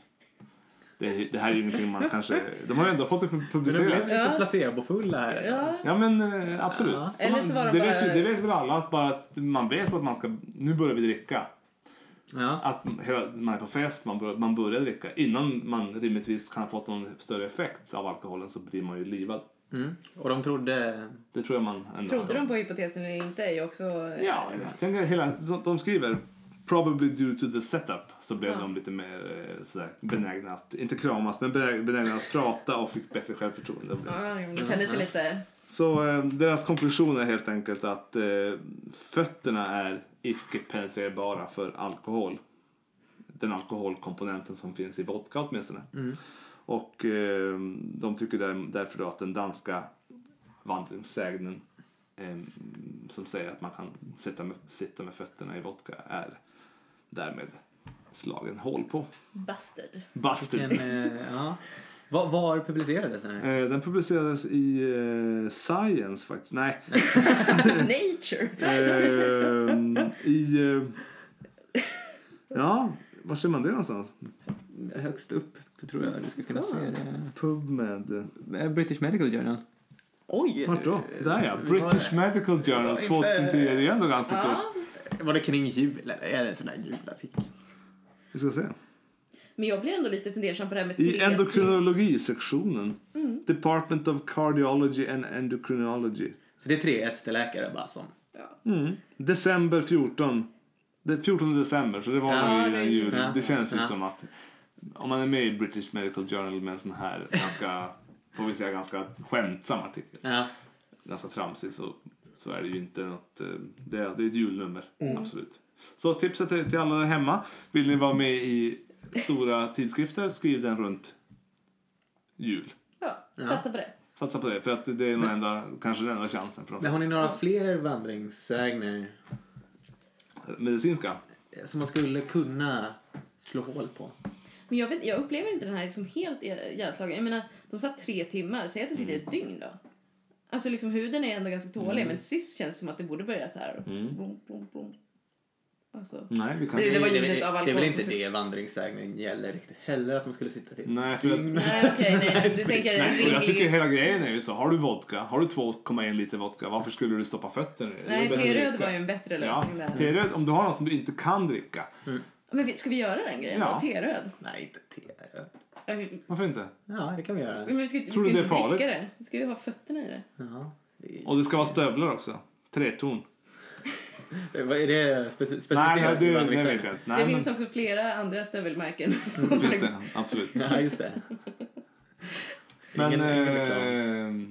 Det, det här är ju ingenting man kanske... De har ju ändå fått det Men de publicerat. blev lite Ja. placebofulla här. Ja, Ja men eh, absolut. Ja. Så Eller man, så var de det, bara- vet, ju- det vet väl alla att bara att man vet att man ska, nu börjar vi dricka. Ja. Att man är på fest, man, bör, man börjar dricka. Innan man rimligtvis kan ha fått någon större effekt av alkoholen så blir man ju livad. Mm. Och de trodde... Det tror jag man ändå trodde de på hypotesen eller inte är ju också... Ja, jag tänker hela, de skriver probably due to the setup så blev Ja. de lite mer eh, sådär, benägna att, inte kramas, men benägna, benägna att prata och fick bättre självförtroende. Ja, de kände sig lite... Så eh, deras konklusion är helt enkelt att eh, fötterna är icke penetrerbara för alkohol. Den alkoholkomponenten som finns i vodka åtminstone. Mm. Och eh, de tycker där, därför då att den danska vandringssägnen eh, som säger att man kan sitta med, sitta med fötterna i vodka är därmed slagen hål på. Busted. Busted. En, eh, ja. Var, var publicerades den här? Eh, den publicerades i eh, Science faktiskt. Nej, Nature. Ehm, I... eh, ja, var ser man det någonstans? Högst upp tror jag du ska kunna se det. PubMed. Eh, British Medical Journal. Oj! Vart då? Där ja. British? Medical Journal Var inte- 2010. Det är ändå ganska stort. Var det kring jul eller är det en sån där julartikel? Vi ska se. Men jag blir ändå lite fundersam på det här med I 3D. endokrinologisektionen. Department of Cardiology and Endocrinology. Så det är tre ST-läkare bara som... Ja. Mm. December 14. Det 14 december, så det var Ja, nog innan jul. ja. Det känns ju Ja. som att om man är med i British Medical Journal med en sån här ganska, får vi säga, ganska skämtsam artikel. Ja. ganska tramsig så, så är det ju inte något... eh, Det är, det är ett julnummer, absolut. Så tipset till, till alla där hemma. Vill ni vara med i stora tidskrifter, skriv den runt jul. Ja, satsa på det. Satsa på det, för att det är nog enda, kanske den enda chansen för de Men har ni några fler vandringssägner Medicinska? som man skulle kunna slå hål på? Men jag, vet, jag upplever inte den här liksom helt ihjälslagen. Jag menar, de satt tre timmar. Säg att det sitter ett dygn då. Alltså liksom huden är ändå ganska tålig. Men sist känns det som att det borde börja så här. Mm. Blom, blom, blom. Alltså. Nej, vi kan Det- det var det, ljudet är- av det är alkohol väl inte det vandringssägnen gäller riktigt heller, att man skulle sitta till Nej, för att-. Nej, okej, nej. Du tänker Nej, jag tycker hela grejen är ju så. Har du vodka, har du 2,1 liter vodka, varför skulle du stoppa fötterna i det? Nej, T-röd var ju en bättre Ja, lösning där. T-röd, om du har något som du inte kan dricka, Men vi- ska vi göra den grejen? Ja. Ja. T-röd? Nej, inte te. Ja, vi- varför inte? Ja, det kan vi göra. Men vi ska, vi Tror ska du det är farligt? dricka det. Vi ska ju ha fötterna i det. Ja, det. Och det ska vara stövlar också. Treton. Vad Är det speci- Nej, specificerat nej, i det, det vet jag inte. det Nej, finns men, också flera andra stövelmärken. det finns det, absolut. Ja, just det. Men Ingen- ingen reklam. eh,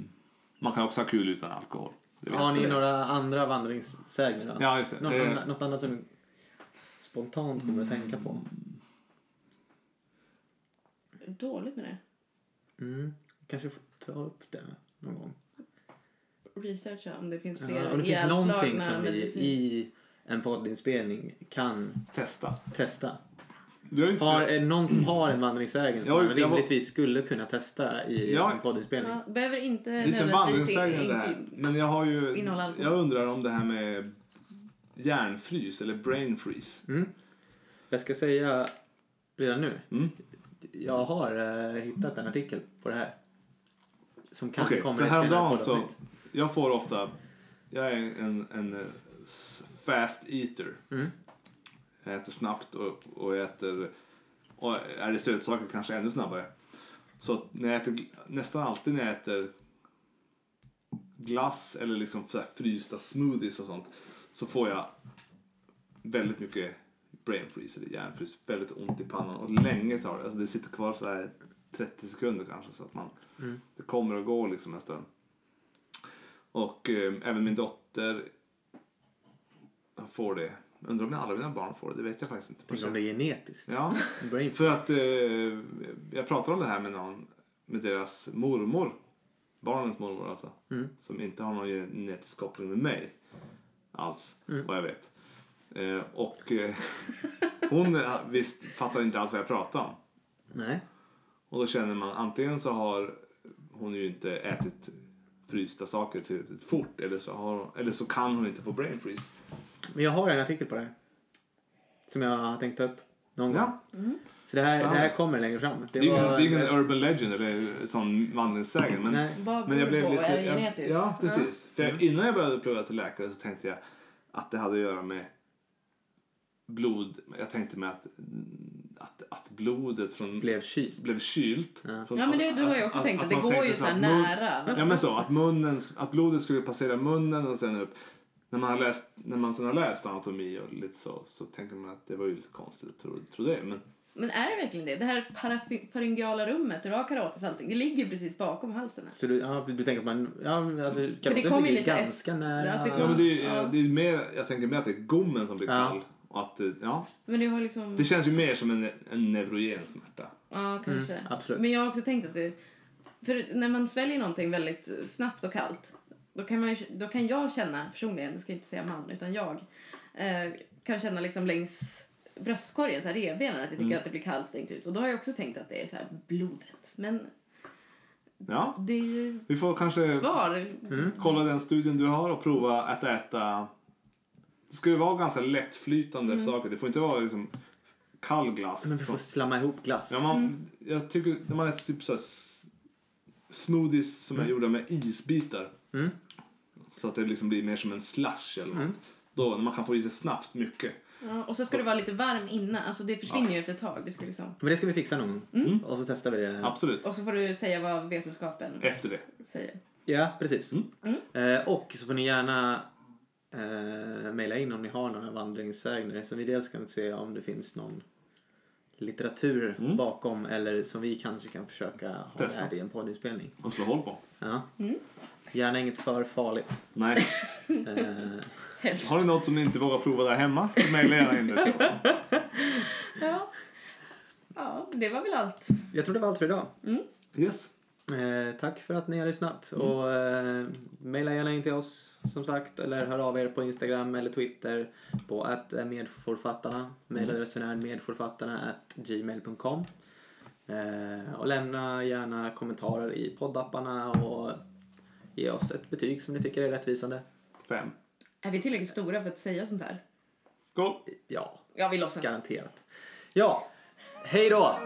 man kan också ha kul utan alkohol. Har ni Absolut. några andra vandringssägner då? Ja, just det. Något, Eh, annat, något annat som du spontant kommer att tänka på? Dåligt med det. Mm. Kanske får ta upp det någon gång. Researcha om det finns fler Ja, om det finns någonting som vi medicin. i en poddinspelning kan Testa. testa. Du har ju inte Har, sett- är det någon som har en vandringssägen som man jag var- rimligtvis skulle kunna testa i Ja. en poddinspelning? Ja, behöver inte Det är inte vandringssägen det här. Men jag har ju... Jag undrar om det här med hjärnfrys eller brain freeze. Mm. Jag ska säga redan nu. Mm. Jag har eh, hittat en artikel på det här. Som kanske Okej, kommer i ett senare så... Jag får ofta... Jag är en, en eh, fast eater. Mm. Jag äter snabbt och, och jag äter... Och är det sötsaker kanske ännu snabbare. Så när jag äter, nästan alltid när jag äter glass eller liksom så här frysta smoothies och sånt så får jag väldigt mycket brain freeze eller hjärnfrys. Väldigt ont i pannan och länge tar det. Alltså det sitter kvar så här 30 sekunder kanske så att man Mm. det kommer och går liksom en stund. Och eh, även min dotter får det. Undrar om alla mina barn får det, det vet jag faktiskt inte. Tänk om det är genetiskt. Ja, för att eh, jag pratade om det här med någon, med deras mormor. Barnens mormor alltså. Mm. Som inte har någon genetisk koppling med mig. Alls, Mm. vad jag vet. Eh, och eh, hon eh, visst fattar inte alls vad jag pratar om. Nej. Och då känner man antingen så har hon ju inte ätit frysta saker tillräckligt fort eller så, har hon, eller så kan hon inte få brain freeze. Men jag har en artikel på det. Som jag har tänkt ta upp någon gång. Ja. Så det här, det här kommer längre fram. Det är ingen, var- det är ingen urban legend eller sån vandringssägen. Men, men jag blev på? lite... Är det genetiskt? Ja, precis. För jag, innan jag började plugga till läkare så tänkte jag att det hade att göra med blod. Jag tänkte mig att, att, att blodet från Blev kylt. blev kylt. Ja. Från- Ja, men det, du har ju också tänkt att, det man går ju så här att mun- nära. Ja men så, att, munnens, att blodet skulle passera munnen och sen upp. När man, har läst, när man sen har läst anatomi och lite så, så tänker man att det var ju lite konstigt att tro, tro det. Men Men är det verkligen det? Det här parafyngala rummet, du har karates allting, det ligger ju precis bakom halsen. Så du, ja, du tänker att man... Ja, alltså, det karates kommer ju ligger lite ganska nära. att det ja, men det, är, ju- Ja. det är mer, jag tänker mer att det är gommen som blir Ja. kall. Att, det- ja, Men du har liksom... det känns ju mer som en, en neurogen smärta. Ja, kanske. Mm, absolut. Men jag har också tänkt att det... För när man sväljer någonting väldigt snabbt och kallt, då kan, man, ju- då kan jag känna personligen, jag ska inte säga man, utan jag, eh, kan känna liksom längs bröstkorgen, så här revbenen, att jag tycker Mm. att det blir kallt längt ut. Och då har jag också tänkt att det är så här blodet. Men Ja, det är ju vi får kanske svar. Mm. kolla den studien du har och prova att äta. Det ska ju vara ganska lättflytande Mm. saker. Det får inte vara liksom kall glass. Men som- får slamma ihop glass. Ja, man, Jag tycker när man äter typ så smoothies som är gjorda med isbitar. Mm. Så att det liksom blir mer som en slush eller något. Mm. Då, när man kan få i sig snabbt mycket. Ja, och så ska det vara lite varm innan, alltså det försvinner ju efter ett tag. Det ska liksom... Men det ska vi fixa någon gång. Mm. Och så testar vi det. Absolut. Och så får du säga vad vetenskapen Efter det. säger. Ja, precis. Mm. Eh, och så får ni gärna eh, mejla in om ni har några vandringssägner som vi dels kan se om det finns någon litteratur Mm. bakom eller som vi kanske kan försöka ha Testa. med i en poddinspelning. Och slå håll på. Ja. Gärna inget för farligt. Nej. Eh, Helst. Har ni något som ni inte vågar prova där hemma så mejla gärna in det till oss. Ja. ja, det var väl allt. jag tror det var allt för idag. Yes. Eh, tack för att ni har lyssnat. Och eh, mejla gärna in till oss som sagt. Eller hör av er på Instagram eller Twitter på att medförfattarna. Mejladressen är medförfattarna at gmail.com. Eh, och lämna gärna kommentarer i poddapparna och ge oss ett betyg som ni tycker är rättvisande. Fem. Är vi tillräckligt stora för att säga sånt här? Skål! Ja, Ja, vi låtsas. garanterat. Ja, hej då!